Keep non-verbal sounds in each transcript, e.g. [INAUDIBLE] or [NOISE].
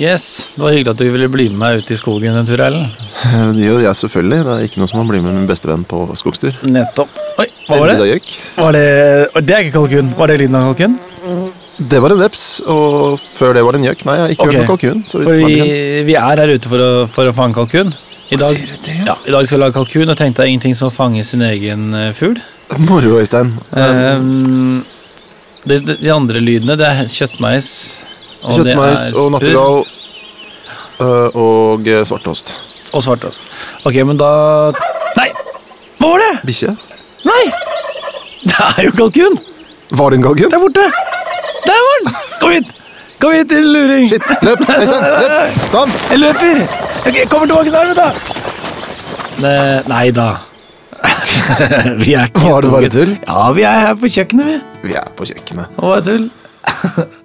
Yes, Det var hyggelig at du ville bli med meg ut i skogen en tur, Erlend. [LAUGHS] Jo, jeg selvfølgelig. Det er ikke noe som å bli med min beste venn på skogstur. Nettopp. Oi, hva var det? Var det, det er ikke kalkun. Var det lyden av kalkun? Det var en veps, og før det var det en gjøk. Nei, jeg har ikke okay. hørt noe kalkun. For vi, vi er her ute for å, for å fange kalkun. I dag, Sier du det? ja, I dag skal vi lage kalkun, og tenkte jeg ingenting som å fange sin egen eh, fugl. Moro, Øystein. Um, det, det, de andre lydene, det er kjøttmeis. Og Kjøttmeis og nattergal øh, og eh, svartost. Og svartost. Ok, men da Nei! Hva var det? Bikkje? Nei! Det er jo kalkun! Var det en kalkun? Der borte! Der var den! Kom hit! Kom hit, din luring! Shit, løp! Øystein, løp! Ta den! Jeg løper! Jeg kommer tilbake snart, vet du! Nei da. [LAUGHS] vi er ikke Var det bare tull? Ja, vi er her på kjøkkenet, vi. Vi er på kjøkkenet. Og bare tull. [LAUGHS]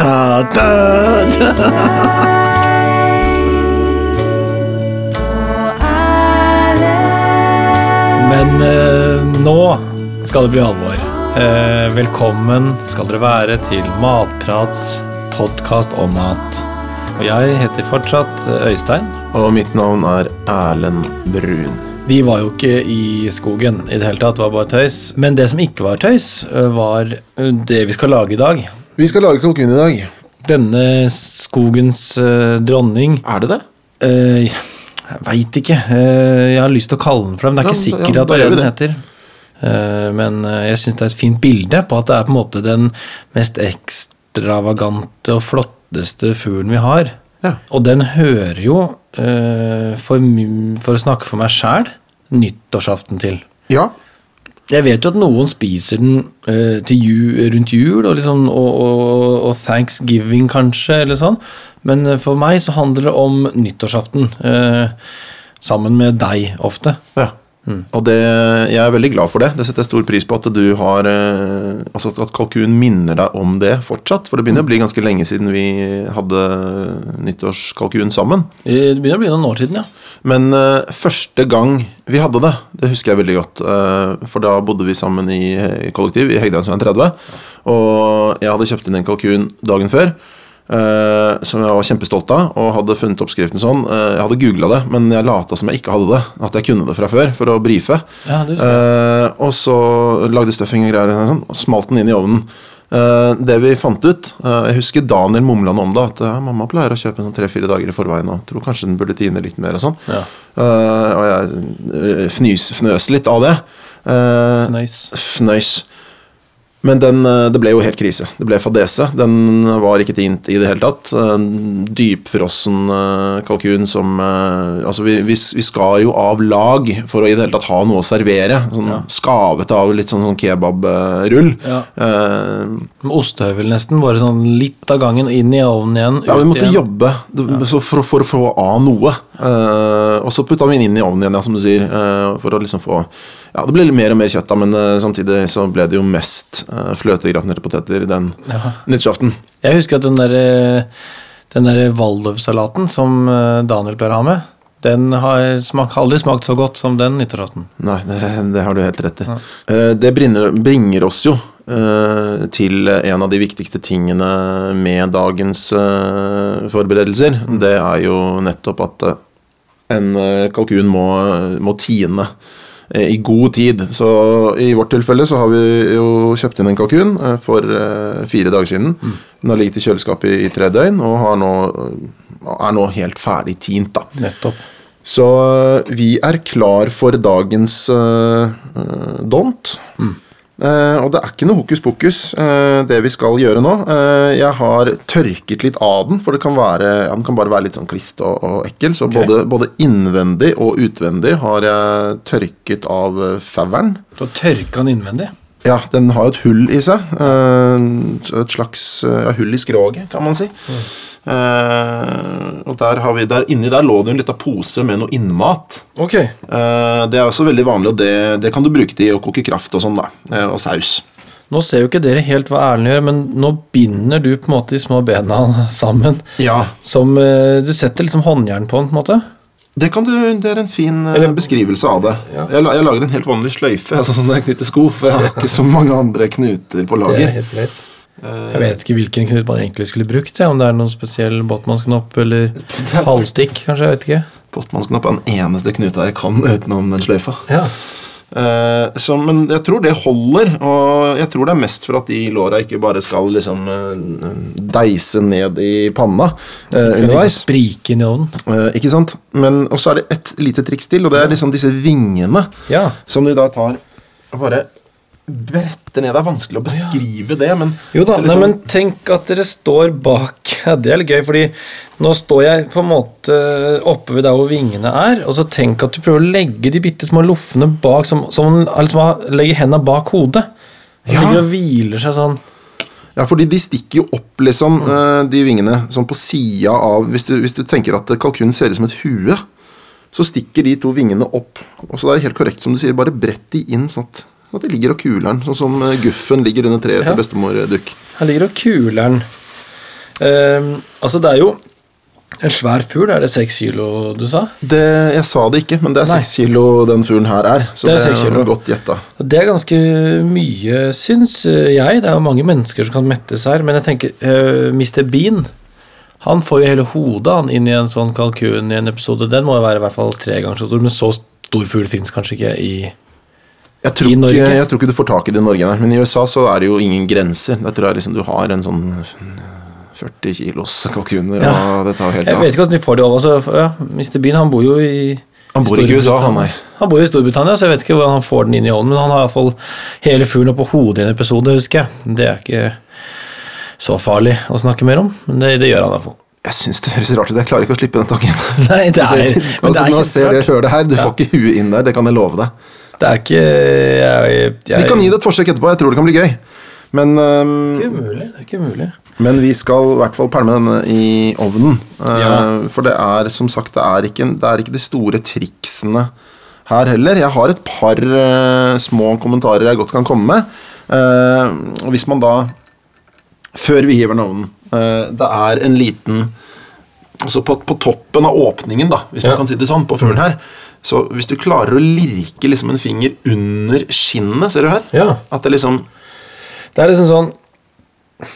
ta, ta, ta. Men eh, nå skal det bli alvor. Eh, velkommen skal dere være til Matprats podkast om mat. Og jeg heter fortsatt eh, Øystein. Og mitt navn er Erlend Brun. Vi var jo ikke i skogen i det hele tatt, det var bare tøys. Men det som ikke var tøys, eh, var eh, det vi skal lage i dag. Vi skal lage kalkun i dag. Denne skogens eh, dronning Er det det? eh, Jeg veit ikke. Eh, jeg har lyst til å kalle den for det, men det er Ja, ikke ja, sikkert at da det er gjør det den heter. Eh, men eh, jeg syns det er et fint bilde på at det er på en måte den mest ekstravagante og flotteste fuglen vi har. Ja. Og den hører jo, eh, for, for å snakke for meg sjæl, nyttårsaften til. Ja. Jeg vet jo at noen spiser den uh, til ju, rundt jul og, liksom, og, og, og thanksgiving, kanskje, eller sånn. Men eh, for meg så handler det om nyttårsaften. Uh, sammen med deg, ofte. Ja. Og det, jeg er veldig glad for det. Det setter jeg stor pris på at du har eh, Altså at kalkun minner deg om det fortsatt. For det begynner å bli ganske lenge siden vi hadde nyttårskalkun sammen. Det begynner å bli noen år siden, ja. Men uh, første gang vi hadde det, det husker jeg veldig godt. Uh, for da bodde vi sammen i, i kollektiv i Hegdehaugsveien 30. Og jeg hadde kjøpt inn en kalkun dagen før. Eh, som jeg var kjempestolt av, og hadde funnet oppskriften sånn. Eh, jeg hadde googla det, men jeg lata som jeg ikke hadde det. At jeg kunne det fra før, for å brife. Ja. Eh, og så lagde stuffing og greier, sånn, og smalt den inn i ovnen. Det vi fant ut Jeg husker Daniel mumla om det. At mamma pleier å kjøpe sånn tre-fire dager i forveien. Og tror kanskje den burde tine litt mer og sånn. Ja. Og jeg fnys, fnøs litt av det. Nice. Fnøys. Men den, eh, det ble jo helt krise. Det ble fadese. Den var ikke tint i det hele tatt. En Dypfrossen eh, kalkun som eh, Altså, vi, vi, vi skar jo av lag for å i det hele tatt ha noe å servere. Sånn Skavet av litt sånn, sånn kebabrull. Ja. Eh, ostehøvel, nesten. Bare sånn litt av gangen, inn i ovnen igjen. ja, vi måtte igjen. jobbe det- så for, for å få av noe. Eh, og så putta vi den inn i ovnen igjen, ja, som du sier. eh, for å liksom få Ja, det ble mer og mer kjøtt, da, men uh, samtidig så ble det jo mest uh, fløtegratinerte poteter den nyttårsaften. Jeg husker at den der, eh, den der Waldorf-salaten som eh, Daniel pleier å ha med, den har smak, aldri smakt så godt som den nyttårsaften. Nei, det, det har du helt rett i. Eh, det bringer, bringer oss jo eh, til en av de viktigste tingene med dagens eh, forberedelser. Det er jo nettopp at eh, en eh, kalkun må, må tine eh, i god tid. Så i vårt tilfelle så har vi jo kjøpt inn en kalkun eh, for eh, fire dager siden. Den har ligget i kjøleskapet i, tre døgn og har nå, er nå helt ferdig tint. da. Nettopp. Så vi er klar for dagens øh, dont. Eh, og det er ikke noe hokus pokus, eh, det vi skal gjøre nå. Eh, jeg har tørket litt av den, for det kan være, ja, den kan bare være litt sånn klist og, og ekkel. Så både, både innvendig og utvendig har jeg tørket av fauren. Du har tørka den innvendig. Ja, den har jo et hull i seg. eh, Et slags eh, ja, hull i skroget, kan man si. Uh, og der har vi, der, inni der lå det en liten pose med noe innmat. Ok. Uh, det er også veldig vanlig, og det, det kan du bruke til å koke kraft og sånn, da. Uh, Og saus. Nå ser jo ikke dere helt hva Erlend gjør, men nå binder du på en måte de små bena [LAUGHS] sammen. Ja. Som Du setter liksom håndjern på den, på en måte. Det, kan du, det er en fin eh, Eller- beskrivelse av det. Ja. Jeg, jeg lager en helt vanlig sløyfe, altså sånn når jeg knytter sko, for jeg har ikke så mange andre knuter på Det er helt greit. Jeg vet ikke hvilken knut man egentlig skulle brukt. Ja. Om det er noen spesiell båtmannsknopp eller [LAUGHS] halvstikk, kanskje. jeg vet ikke. Båtmannsknapp er den eneste knuta jeg kan utenom den sløyfa. Ja. Eh, så, men jeg tror det holder, og jeg tror det er mest for at de låra ikke bare skal liksom eh, deise ned i panna uh, underveis. Sprike inn i ovnen. Uh, ikke sant? Men Og så er det et lite triks til, og det er liksom disse vingene Ja. som de da tar og bare bretter ned. Det er vanskelig å beskrive det, men Jo da, er nei, liksom- men tenk at dere står bak [LAUGHS] Det er litt gøy, fordi nå står jeg på en måte oppe ved der hvor vingene er, og så tenk at du prøver å legge de bitte små loffene bak, som, som liksom, legger hendene bak hodet. Og Ja. ligger og hviler seg sånn. Ja, fordi de stikker jo opp, liksom, mm. de vingene, sånn på sida av hvis du, hvis du tenker at kalkunen ser ut som et hue, så stikker de to vingene opp. Og så er det helt korrekt som du sier, bare brett de inn sånn at, at de ligger og kuler'n, sånn som eh, guffen ligger under treet Ja. til bestemor Dukk. Her ligger og kuler'n. den. Ehm, altså, det er jo en svær fugl. Er det seks kilo, du sa? Det, jeg sa det ikke, men det er seks kilo den fuglen her er. Så Det det er er, seks kilo. godt gjetta. Det er ganske mye, syns jeg. Det er jo mange mennesker som kan mettes her. Men jeg tenker uh, Mr. Bean han får jo hele hodet han inn i en sånn kalkun i en episode. Den må jo være i hvert fall tre ganger så stor, men så stor fugl fins kanskje ikke i Jeg tror, ikke, jeg tror ikke du får tak i det i Norge, nei. men i USA så er det jo ingen grenser. Jeg tror jeg liksom du har en sånn 40 kilos kalkuner, Ja. og det tar helt av. Jeg vet ikke hvordan de får det over. Så, ja, Mr. Bean han bor jo i Han bor ikke i USA, han, nei. Han bor i Storbritannia, så jeg vet ikke hvordan han får den inn i ovnen. Men han har iallfall hele fuglen oppå hodet i en episode, husker jeg. Det er ikke så farlig å snakke mer om, men det, det gjør han iallfall. Jeg syns det høres rart ut. Jeg klarer ikke å slippe den tanken. [LAUGHS] Nei, det Altså, er, altså, det er når jeg ser det, hører det her, du får ikke huet inn der, det kan jeg love deg. Det er ikke jeg, jeg, Vi kan gi det et forsøk etterpå, jeg tror det kan bli gøy. Men, um, Det er ikke umulig. Det er ikke umulig. men vi skal i hvert fall pælme denne i ovnen. Eh, Ja. For det er som sagt det er, ikke, det er ikke de store triksene her heller. Jeg har et par uh, små kommentarer jeg godt kan komme med. Uh, og hvis man da Før vi hiver den i ovnen eh, Det er en liten Altså på, på toppen av åpningen, da, hvis man kan si det sånn, på fuglen her. Så hvis du klarer å lirke liksom en finger under skinnet, ser du her? Ja. At det liksom Det er liksom sånn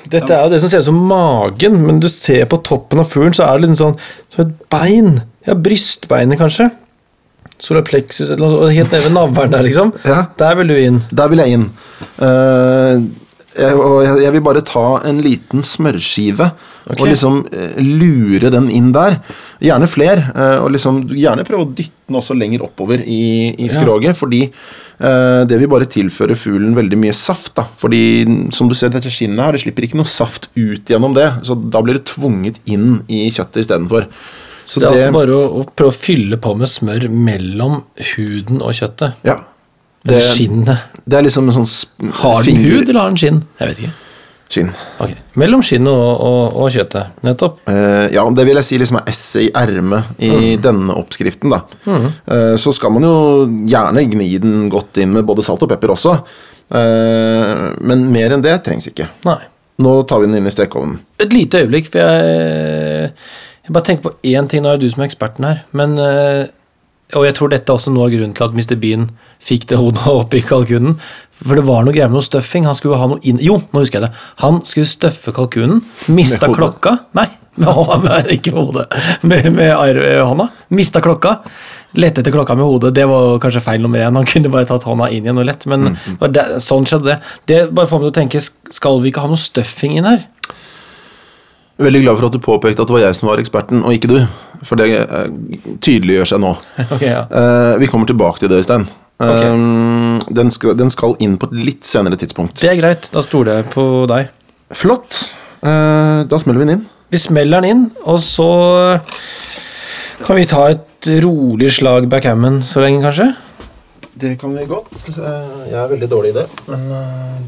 Dette er jo det som ser ut som magen, men du ser på toppen av fuglen, så er det liksom sånn som et bein. Ja, brystbeinet, kanskje. Solaplexus eller noe sånt. Helt nede ved navlen der, liksom. Ja. Der vil du inn. Der vil jeg inn. Eh, jeg, vil bare ta en liten smørskive okay. og liksom eh, lure den inn der. Gjerne fler. eh, og liksom gjerne prøve å dytte den også lenger oppover i, i skroget. Fordi eh, det vil bare tilføre fuglen veldig mye saft. da Fordi som du ser, dette skinnet her, det slipper ikke noe saft ut gjennom det. Så da blir det tvunget inn i kjøttet istedenfor. Så Det er altså bare å, å prøve å fylle på med smør mellom huden og kjøttet. ja, Det, det, skinnet. det er liksom en sånn Har den hud, eller har den skinn? Jeg vet ikke. Skinn. Okay. Mellom skinnet og, og, og kjøttet. Nettopp. Uh, ja, det vil jeg si liksom er esset i ermet i Mm. denne oppskriften. da Eh, Så skal man jo gjerne gni den godt inn med både salt og pepper også. Uh, men mer enn det trengs ikke. Nei. Nå tar vi den inn i stekeovnen. Et lite øyeblikk, for jeg, jeg bare tenker på én ting. Nå er det du som er eksperten her. Men, og jeg tror dette er også noe av grunnen til at Mr. Bean fikk det hodet [LAUGHS] opp i kalkunen. For det var noe greier med noe stuffing. Han skulle ha noe inn Jo, nå husker jeg det. Han skulle støffe kalkunen. Mista klokka. Nei, med hånda, [LAUGHS] ikke med hodet. Med, med ar- hånda. Mista klokka. Lette etter klokka med hodet. Det var kanskje feil nummer én. Han kunne bare tatt hånda inn igjen og lett. Men mm. det, sånn skjedde det. Det bare får meg til å tenke Skal vi ikke ha noe stuffing inn her? Veldig glad for at du påpekte at det var jeg som var eksperten, og ikke du. For det eh, tydeliggjør seg nå. [LAUGHS] Okay, ja. uh, vi kommer tilbake til det, Øystein. Eh, den, skal, den skal inn på et litt senere tidspunkt. Det er greit, da stoler jeg på deg. Flott. Eh, da smeller vi den inn. Vi smeller den inn, og så kan vi ta et rolig slag backhammon så lenge, kanskje? Det kan vi godt. Jeg er veldig dårlig i det, men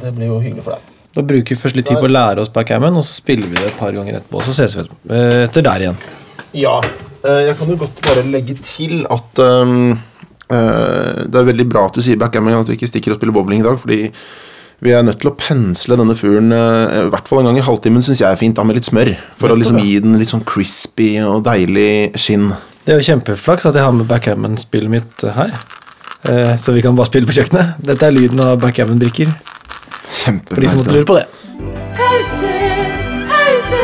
det blir jo hyggelig for deg. Da bruker vi først litt tid på å lære oss backgammon, og så spiller vi det et par ganger etterpå. Og så ses vi. Eh, etter der igjen. Ja. eh, Jeg kan jo godt bare legge til at um, uh, det er veldig bra at du sier backgammon, at vi ikke stikker og spiller bowling i dag, fordi vi er nødt til å pensle denne fuglen i hvert fall en gang i halvtimen, syns jeg er fint, da med litt smør. For å liksom gi den litt sånn crispy og deilig skinn. Det er jo kjempeflaks at jeg har med backgammon-spillet mitt her. Så vi kan bare spille på kjøkkenet. Dette er lyden av backgammon-brikker. For de som måtte lure på det. Pause, pause,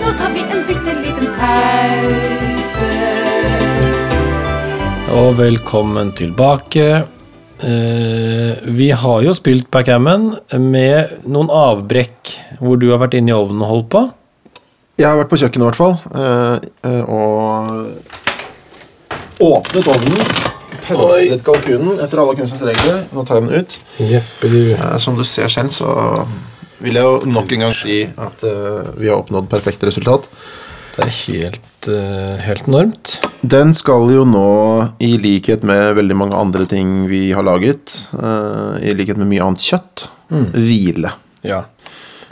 nå tar vi en bitte liten pause. Og velkommen tilbake. Eh, vi har jo spilt backgammon med noen avbrekk hvor du har vært inne i ovnen og holdt på. Jeg har vært på kjøkkenet, i hvert fall. eh, eh, Og åpnet ovnen. Penslet kalkunen etter alle kunstens regler. Nå tar jeg den ut. Eh, Som du ser selv, så vil jeg jo nok en gang si at eh, vi har oppnådd perfekt resultat. Det er helt, eh, helt enormt. Den skal jo nå, i likhet med veldig mange andre ting vi har laget, eh, i likhet med mye annet kjøtt, hvile. Ja.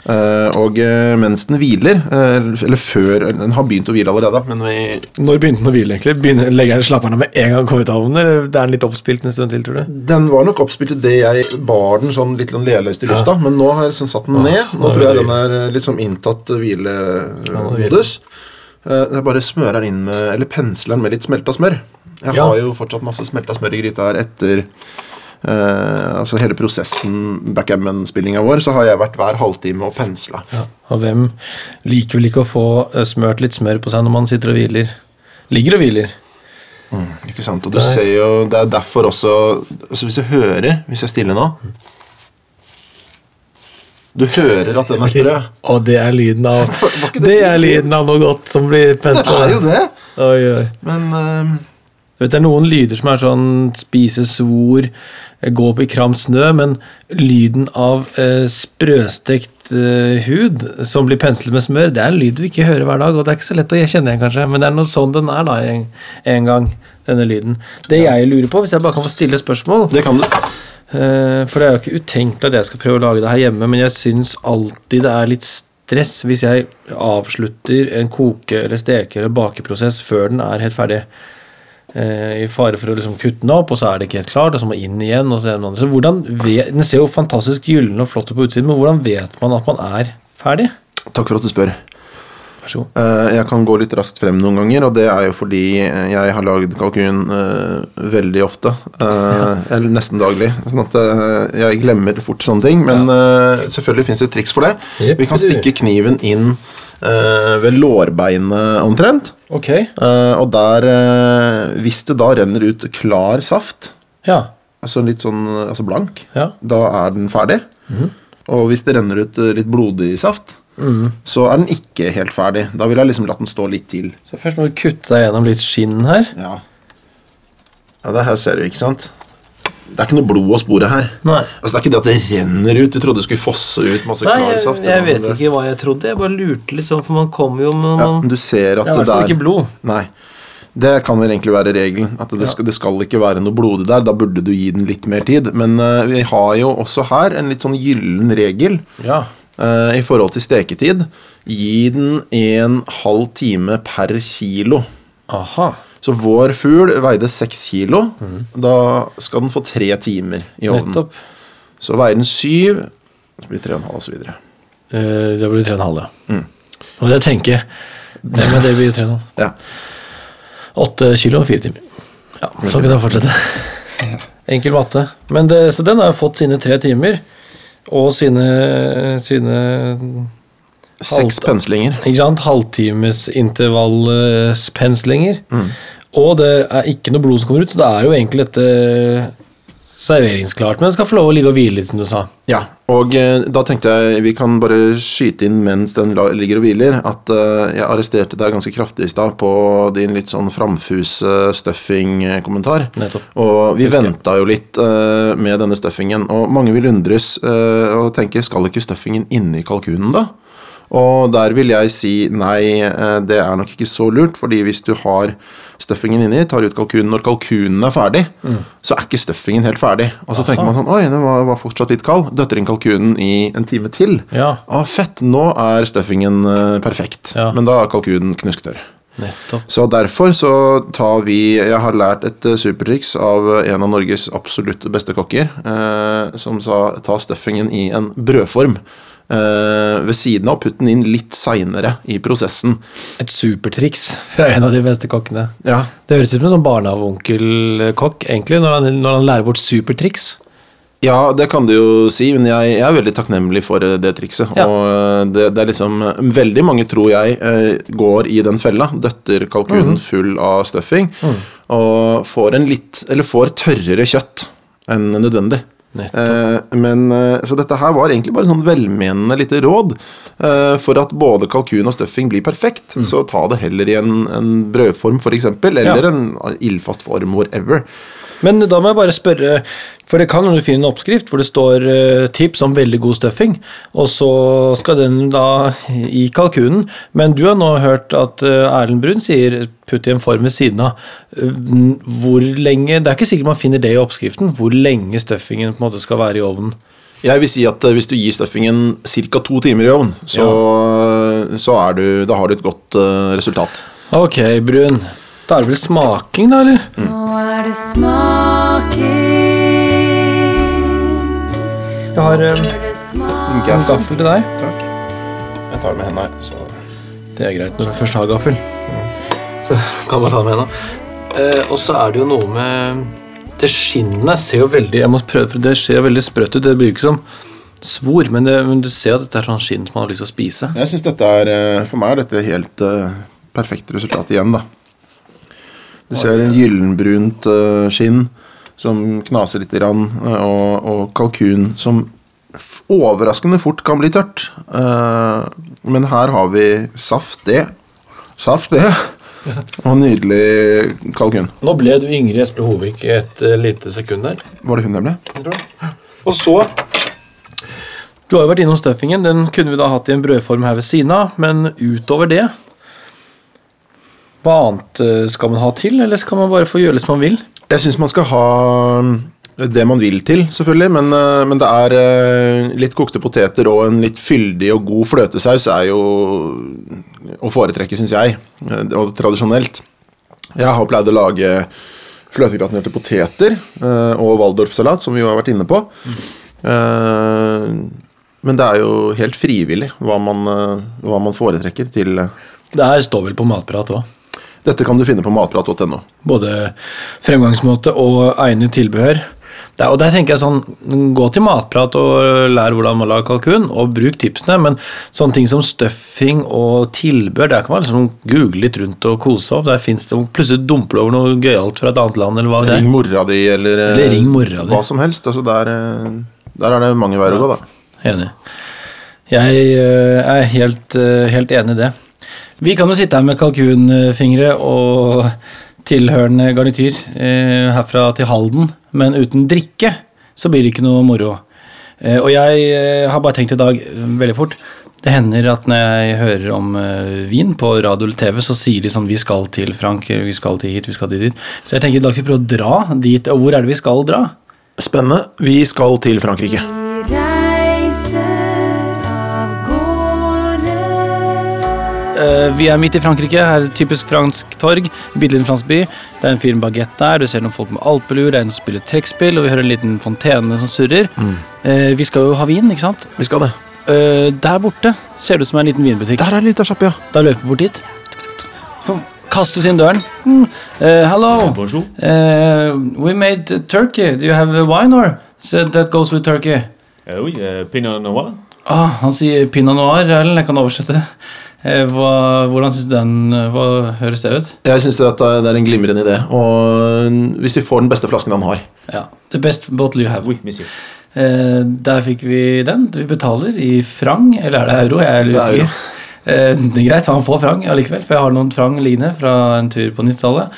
Eh, og eh, mens den hviler, eh, eller før Den har begynt å hvile allerede, men vi Når begynte den å hvile, egentlig? Begynner, legger den slapper den av med en gang kom ut av ovnen, eller er den litt oppspilt en stund til, tror du? Den var nok oppspilt idet det jeg bar den sånn litt sånn leløst i lufta, men nå har jeg liksom satt den ned. Nå nå tror jeg den er litt sånn inntatt hvilemodus. Jeg bare smører den inn med Eller pensler den med litt smelta smør. Jeg Ja. har jo fortsatt masse smelta smør i gryta her etter eh, altså hele prosessen backgammon-spillinga vår, så har jeg vært hver halvtime og pensla. Og hvem liker vel ikke å få eh, smørt litt smør på seg når man sitter og hviler? Ligger og hviler. Ikke sant? Og du ser jo Det er derfor også altså Hvis du hører Hvis jeg stiller nå Du hører at den er sprø. [LAUGHS] Og det er lyden av det Det er lyden av noe godt som blir Det er jo det! Oi, oi. Men Du vet, Det er noen lyder som er sånn spise svor, eh, gå opp i kram snø, men lyden av eh, sprøstekt eh, hud som blir penslet med smør, det er en lyd du ikke hører hver dag, og det er ikke så lett å kjenne igjen, kanskje, men det er noe sånn den er da en, en gang, denne lyden. Det jeg lurer på, hvis jeg bare kan få stille spørsmål, det kan du. eh, for det er jo ikke utenkelig at jeg skal prøve å lage det her hjemme, men jeg syns alltid det er litt stress hvis jeg avslutter en koke- eller steke- eller bakeprosess før den er helt ferdig i fare for å liksom kutte den opp, og så er det ikke helt klart, og så må inn igjen. og så er det. Så hvordan vet, Den ser jo fantastisk gyllen og flott ut på utsiden, men hvordan vet man at man er ferdig? Takk for at du spør. Vær så god. Eh, Jeg kan gå litt raskt frem noen ganger, og det er jo fordi eh, jeg har lagd kalkun eh, veldig ofte. eh, Eller nesten daglig. Sånn at eh, jeg glemmer fort sånne ting. Men eh, selvfølgelig fins det et triks for det. Vi kan stikke kniven inn eh, ved lårbeinet omtrent. Ok. Eh, Og der, eh, hvis det da renner ut klar saft, Ja. altså litt sånn altså blank, Ja. da er den ferdig. Og hvis det renner ut eh, litt blodig saft, så er den ikke helt ferdig. Da vil jeg liksom latt den stå litt til. Så først må du kutte deg gjennom litt skinn her. Ja. ja, det her ser du, ikke sant? Det er ikke noe blod å spore her. Nei. Altså, Det er ikke det at det renner ut. Du trodde det skulle fosse ut masse Nei, klar jeg, jeg vet ikke hva jeg trodde. Jeg bare lurte litt sånn, for man kommer jo med Ja, du ser at Det er i hvert det fall der ikke blod. Nei. Det kan vel egentlig være regelen. At det, skal, det skal ikke være noe blodig der. Da burde du gi den litt mer tid. Men uh, vi har jo også her en litt sånn gyllen regel Ja. uh, i forhold til steketid. Gi den en halv time per kilo. Aha. Så vår fugl veide seks kilo. Da skal den få tre timer i ovnen. Nettopp. Så veier den syv, så blir det tre og en halv osv. Eh, det blir tre og en halv, ja. Mm. Og det tenker jeg. Det, men det blir tre og en halv. Ja. Åtte kilo og fire timer. Ja, så kan det fortsette. [LAUGHS] Enkel matte. Men det, så den har jo fått sine tre timer. Og sine, sine Seks penslinger. ikke sant, halvtimesintervallspenslinger. Mm. Og det er ikke noe blod som kommer ut, så det er jo egentlig dette serveringsklart. Men den skal få lov å ligge og hvile litt, som du sa. Ja, og eh, da tenkte jeg vi kan bare skyte inn mens den ligger og hviler, at eh, jeg arresterte deg ganske kraftig i stad på din litt sånn framfuse stuffing-kommentar. Og vi venta jo litt eh, med denne stuffingen, og mange vil undres eh, og tenke skal ikke stuffingen inni kalkunen, da? Og der vil jeg si nei, eh, det er nok ikke så lurt, fordi hvis du har stuffingen inni, tar ut kalkunen når kalkunen er ferdig, så er ikke stuffingen helt ferdig. Og så tenker man sånn Oi, den var, var fortsatt litt kald. Døtter inn kalkunen i en time til. Ja. Ah, fett. Nå er stuffingen eh, perfekt. Ja. Men da er kalkunen knusktørr. Nettopp. Så derfor så tar vi Jeg har lært et eh, supertriks av en av Norges absolutt beste kokker, eh, som sa ta stuffingen i en brødform. Eh, ved siden av, putt den inn litt seinere i prosessen. Et supertriks fra en av de beste kokkene. Ja, Det høres ut som en sånn barnehageonkelkokk, egentlig, når han, når han lærer bort supertriks. Ja, det kan du jo si, men jeg, jeg er veldig takknemlig for eh, det trikset. Ja. Og eh, det, det er liksom Veldig mange, tror jeg, går i den fella. Døtter kalkunen full av stuffing. Og får en litt Eller får tørrere kjøtt enn nødvendig. Eh, men, eh, så dette her var egentlig bare sånn velmenende lite råd. Eh, for at både kalkun og stuffing blir perfekt, så ta det heller i en, en brødform f.eks., eller Ja. en ildfast form, whatever. Men da må jeg bare spørre, for det kan hende du finner en oppskrift hvor det står eh, tips om veldig god stuffing, og så skal den da i kalkunen. Men du har nå hørt at eh, Erlend Brun sier putt i en form ved siden av. Eh, Hvor lenge Det er ikke sikkert man finner det i oppskriften, hvor lenge stuffingen på en måte skal være i ovnen. Jeg vil si at hvis du gir stuffingen ca. to timer i ovn, så, så er du, da har du et godt resultat. Ok, Brun. Da er det vel smaking, da, eller? Nå er det smaking. Jeg har eh, en gaffel til deg. Takk. Jeg tar det med henda. Så. Det er greit når du først har gaffel. Så kan man ta det med henda. Eh, og så er det jo noe med Det skinnet ser jo veldig Jeg må prøve, for det ser veldig sprøtt ut. Det blir jo ikke som svor, men, det, men du ser at dette er sånn skinn som man har lyst til å spise. Jeg synes dette er eh, For meg er dette helt eh, perfekt resultat igjen, da. Du ser en gyllenbrunt eh, skinn som knaser litt, grann, eh, og, og kalkun som overraskende fort kan bli tørt. Eh, men her har vi saft, det. Saft, det. [LAUGHS] Og nydelig kalkun. Nå ble du Ingrid Espelid Hovik et lite sekund der. Var det hun det ble? Og så Du har jo vært innom stuffingen. Den kunne vi da hatt i en brødform her ved siden av, men utover det Hva annet eh, skal man ha til, eller skal man bare få gjøre det som man vil? Jeg syns man skal ha det man vil til, selvfølgelig, men, eh, men det er eh, litt kokte poteter og en litt fyldig og god fløtesaus er jo å foretrekke, syns jeg, og tradisjonelt. Jeg har pleid å lage fløtegratinerte poteter og waldorfsalat, som vi jo har vært inne på. Men det er jo helt frivillig hva man, hva man foretrekker til Det her står vel på matprat òg. Dette kan du finne på matprat.no. Både fremgangsmåte og egnet tilbehør. Der, og der tenker jeg sånn, Gå til matprat og lær hvordan man lager kalkun, og bruk tipsene. Men sånne ting som stuffing og tilbehør, der kan man liksom google litt rundt og kose opp Der finnes det plutselig dumper over noe gøyalt fra et annet land. eller hva det Ring er. mora di, eller, eh, Eller ring mora di. hva som helst. Altså der, eh, der er det mange veier å gå, da. Enig. Jeg eh, er helt, helt enig i det. Vi kan jo sitte her med kalkunfingre og tilhørende garnityr eh, herfra til Halden, men uten drikke så blir det ikke noe moro. Eh, og jeg eh, har bare tenkt i dag, eh, veldig fort Det hender at når jeg hører om eh, vin på radio eller TV, så sier de sånn Vi skal til Frankrike, vi skal til hit, vi skal til dit. Så jeg tenker i dag skal vi prøve å dra dit. Og hvor er det vi skal dra? Spennende. Vi skal til Frankrike. Vi reiser vi er midt i Frankrike. Her er typisk fransk torg. Bitte liten fransk by. Det er en fyr med bagett der. Du ser noen folk med alpelur. Det er en som spiller trekkspill, og vi hører en liten fontene som surrer. Eh, vi skal jo ha vin, ikke sant? Vi skal det. Eh, der borte ser det ut som en liten vinbutikk. Der er en liten sjappe, ja. Da løper vi bort dit. Oss inn døren. Mm. Uh, hello. Bonjour. Uh, we made turkey. Do you have a wine or? So that goes with turkey. Uh, oui, uh, Pinot Noir. Ah, han sier pinot noir, Erlend. Jeg kan oversette. Eh, hva, hvordan synes du den eh, Hva høres det ut? Jeg syns det er en glimrende idé. Og hvis vi får den beste flasken han har Ja. The best bottle you have. Oui, monsieur. Eh, der fikk vi den. Vi betaler i frang, eller er det euro? Jeg er Det er euro. usikker. [LAUGHS] Eh, det er greit, han får frang allikevel, for jeg har noen frang liggende fra en tur på 90-tallet.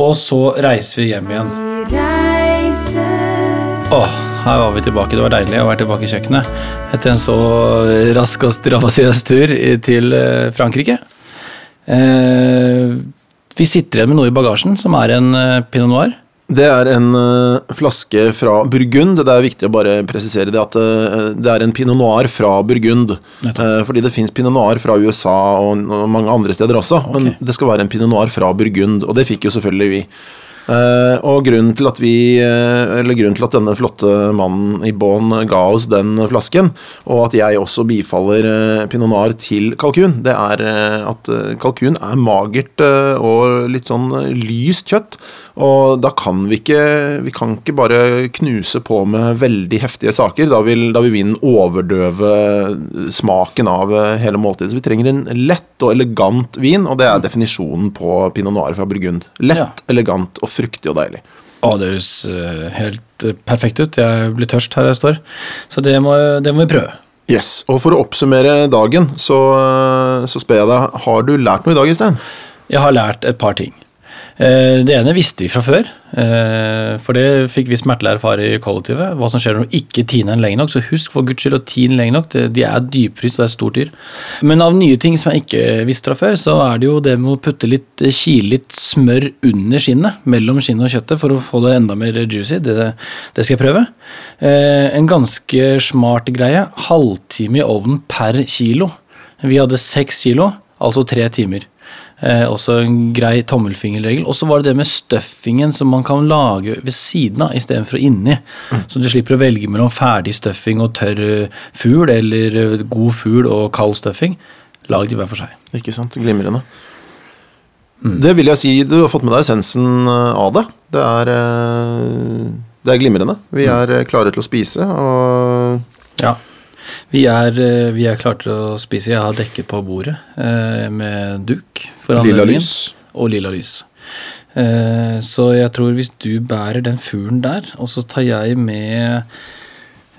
Og så reiser vi hjem igjen. Vi reiser Åh, her var vi tilbake. Det var deilig å være tilbake i kjøkkenet etter en så rask og strabasiøs tur til eh, Frankrike. Eh, vi sitter igjen med noe i bagasjen, som er en eh, pinot noir. Det er en flaske fra Burgund. Det er viktig å bare presisere det at det er en pinot noir fra Burgund. Fordi det fins pinot noir fra USA og, mange andre steder også, men det skal være en pinot noir fra Burgund, og det fikk jo selvfølgelig vi. Eh, og grunnen til at vi uh, Eller grunnen til at denne flotte mannen i Bonn ga oss den flasken, og at jeg også bifaller uh, pinot noir til kalkun, det er at kalkun er magert og litt sånn lyst kjøtt. Og da kan vi ikke Vi kan ikke bare knuse på med veldig heftige saker. Da vil, da vil vinen overdøve smaken av eh, hele måltidet. Så vi trenger en lett og elegant vin, og det er definisjonen på pinot noir fra Burgund. Lett, Ja. elegant og fruktig og deilig. Å, det høres eh, helt eh, perfekt ut. Jeg blir tørst her jeg står. Så det må, det må vi prøve. Yes, Og for å oppsummere dagen, så, så spør jeg deg, har du lært noe i dag, Istein? Jeg har lært et par ting. Eh, Det ene visste vi fra før, eh, for det fikk vi smertelig erfare i kollektivet. Hva som skjer når du ikke tiner den lenge nok. Så husk for guds skyld å tine lenge nok. De er dypfryst, det er et stort dyr. Men av nye ting som jeg ikke visste fra før, så er det jo det med å putte litt kile litt smør under skinnet, mellom skinnet og kjøttet, for å få det enda mer juicy. Det, det skal jeg prøve. Eh, En ganske smart greie. Halvtime i ovnen per kilo. Vi hadde seks kilo, altså tre timer. Eh, også en grei tommelfingerregel. Og så var det det med stuffingen som man kan lage ved siden av istedenfor inni. Så du slipper å velge mellom ferdig stuffing og tørr eh, fugl, eller eh, god fugl og kald stuffing. Lag de hver for seg. Ikke sant? Glimrende. Det vil jeg si, du har fått med deg essensen eh, av det. Det er, det er glimrende. Vi er eh, klare til å spise, og Ja. Vi er, eh, vi er klare til å spise. Jeg har dekket på bordet eh, med duk. for lilla lys. Og lilla lys. Eh, så jeg tror hvis du bærer den fuglen der, og så tar jeg med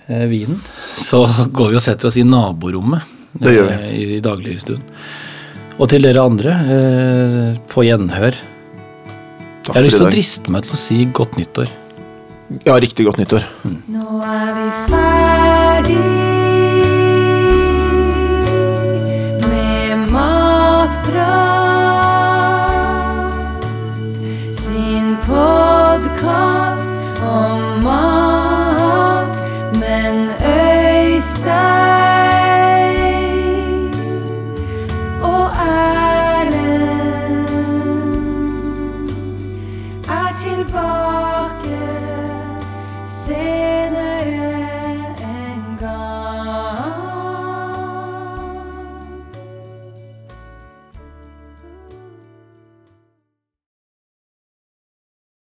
eh, vinen, så går vi og setter oss i naborommet Det gjør vi. eh, i, i dagligstuen. Og til dere andre, eh, på gjenhør. Takk Jeg har lyst til å driste meg til å si godt nyttår. Ja, riktig godt nyttår. Nå er vi ferdig